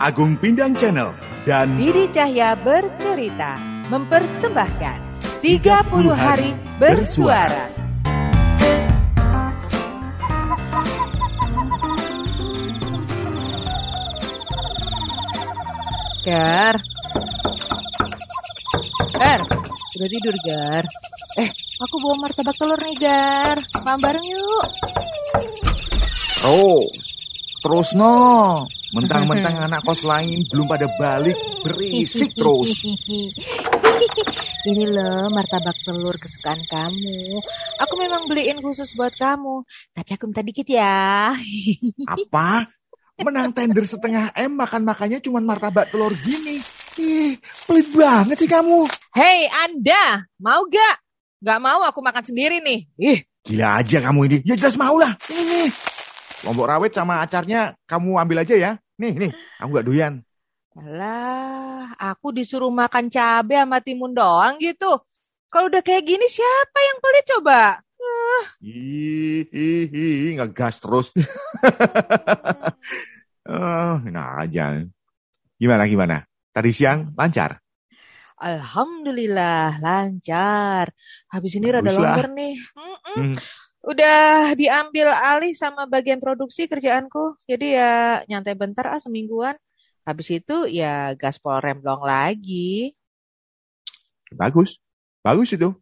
Agung Pindang Channel dan Didi Cahya bercerita mempersembahkan 30 hari bersuara. Gar. Gar, udah tidur Gar. Eh, aku bawa martabak telur nih Gar. Makan bareng yuk. Oh, terus no. Mentang-mentang anak kos lain belum pada balik, berisik terus. Ini loh martabak telur kesukaan kamu. Aku memang beliin khusus buat kamu. Tapi aku minta dikit ya. Apa? Menang tender setengah M makan-makannya cuma martabak telur gini. Ih, pelit banget sih kamu. Hei Anda, mau gak? Gak mau aku makan sendiri nih. Ih, Gila aja kamu ini. Ya jelas mau lah. Ini nih. Lombok rawit sama acarnya kamu ambil aja ya. Nih, nih. Aku gak doyan. Alah, aku disuruh makan cabai sama timun doang gitu. Kalau udah kayak gini siapa yang pelit coba? Ih, ih, ih, ngegas terus. Eh, nah aja. Gimana, gimana? Tadi siang lancar? Alhamdulillah lancar. Habis ini rada Baguslah. longgar nih. Mm-mm. Hmm. Udah diambil alih sama bagian produksi kerjaanku. Jadi ya nyantai bentar ah semingguan. Habis itu ya gaspol remblong lagi. Bagus. Bagus itu.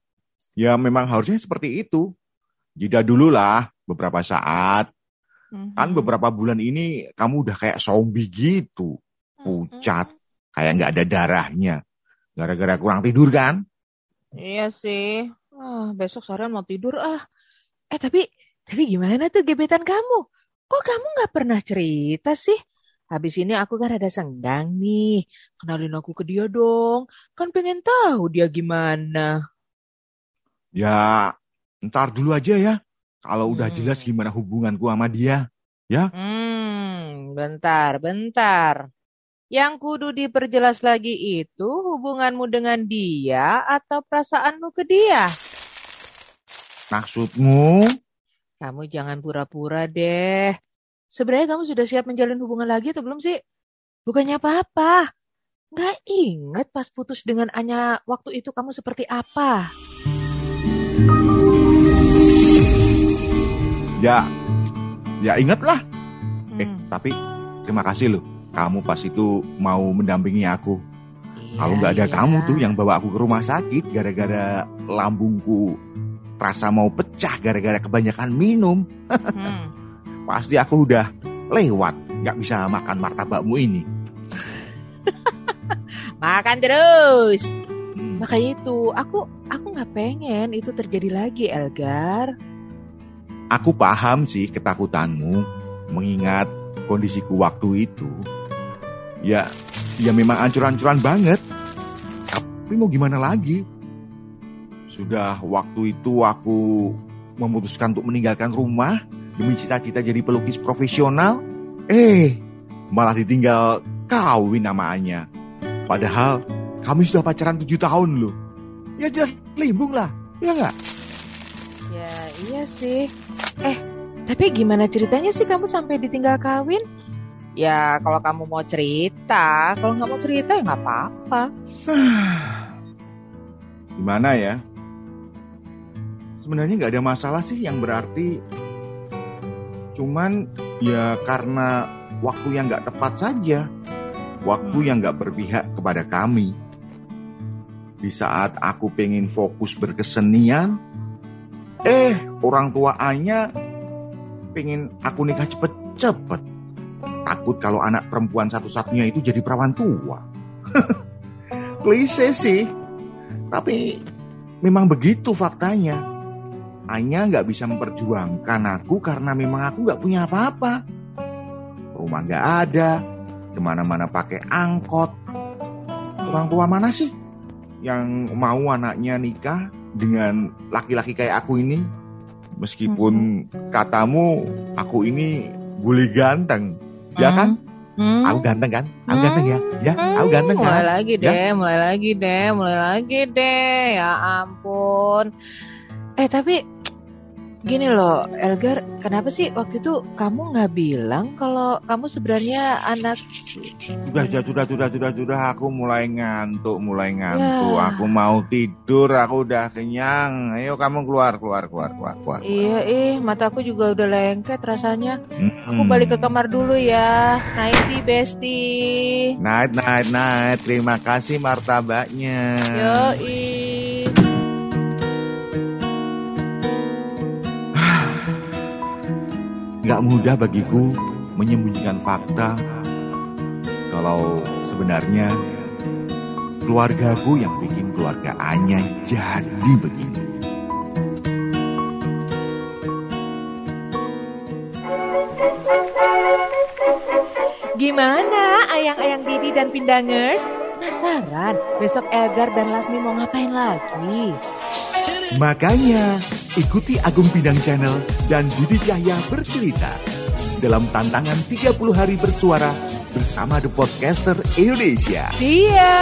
Ya memang harusnya seperti itu. Jeda dulu lah beberapa saat. Kan Mhm. beberapa bulan ini kamu udah kayak zombie gitu. Pucat. Kayak nggak ada darahnya. Gara-gara kurang tidur kan? Iya sih. Ah, besok sore mau tidur ah. Eh tapi tapi gimana tuh gebetan kamu? Kok kamu nggak pernah cerita sih? Habis ini aku kan ada senggang nih. Kenalin aku ke dia dong. Kan pengen tahu dia gimana. Ya ntar dulu aja ya. Kalau udah Hmm. jelas gimana hubunganku sama dia. Hmm, bentar, bentar. Yang kudu diperjelas lagi itu hubunganmu dengan dia atau perasaanmu ke dia? Maksudmu? Kamu jangan pura-pura deh. Sebenarnya kamu sudah siap menjalin hubungan lagi atau belum sih? Bukannya apa-apa. Nggak inget pas putus dengan Anya waktu itu kamu seperti apa? Ya, ya ingatlah. Eh, Hmm, tapi terima kasih loh. Kamu pas itu mau mendampingi aku. iya, Kalau nggak ada iya. kamu tuh yang bawa aku ke rumah sakit gara-gara lambungku terasa mau pecah gara-gara kebanyakan minum. Hmm. Pasti aku udah lewat, nggak bisa makan martabakmu ini. Makan terus. Hmm. Makanya itu, aku aku nggak pengen itu terjadi lagi, Elgar. Aku paham sih ketakutanmu mengingat kondisiku waktu itu. Ya, ya memang ancur-ancuran banget. Tapi mau gimana lagi? Sudah waktu itu aku memutuskan untuk meninggalkan rumah demi cita-cita jadi pelukis profesional. Eh, malah ditinggal kawin namanya. Padahal kami sudah pacaran tujuh tahun loh. Ya jelas limbung lah, ya nggak? Ya iya sih. Eh, tapi gimana ceritanya sih kamu sampai ditinggal kawin? Ya kalau kamu mau cerita, kalau nggak mau cerita ya nggak apa-apa. Gimana ya? Sebenarnya nggak ada masalah sih yang berarti. Cuman ya karena waktu yang nggak tepat saja. Waktu Hmm. yang nggak berpihak kepada kami. Di saat aku pengen fokus berkesenian, eh orang tua Anya pengen aku nikah cepet-cepet. Takut kalau anak perempuan satu-satunya itu jadi perawan tua. Klise sih, tapi memang begitu faktanya. Anya nggak bisa memperjuangkan aku karena memang aku nggak punya apa-apa. Rumah nggak ada, ke mana-mana pakai angkot. Orang tua mana sih yang mau anaknya nikah dengan laki-laki kayak aku ini? Meskipun katamu aku ini bully ganteng, ya kan? Hmm. Aku ganteng kan? Aku Hmm. ganteng ya? Ya, aku Hmm, ganteng mulai kan? lagi Ya. deh, mulai lagi deh, mulai lagi deh. Ya ampun. Eh tapi Gini loh, Elgar, kenapa sih waktu itu kamu nggak bilang kalau kamu sebenarnya anak... Sudah, sudah, sudah, sudah, sudah, sudah. Aku mulai ngantuk, mulai ngantuk. Ya. Aku mau tidur, aku udah kenyang. Ayo kamu keluar, keluar, keluar, keluar, keluar. Iya, ih, mataku juga udah lengket rasanya. Hmm. Aku balik ke kamar dulu ya. Nighty, bestie. Night, night, night. Terima kasih martabaknya. Yo, ih. Gak mudah bagiku menyembunyikan fakta kalau sebenarnya keluargaku yang bikin keluarga Anya jadi begini. Gimana ayang-ayang Didi dan Pindangers? Penasaran besok Elgar dan Lasmi mau ngapain lagi? Makanya ikuti Agung Bidang Channel dan Didi Cahya bercerita dalam tantangan 30 hari bersuara bersama The Podcaster Indonesia. Iya.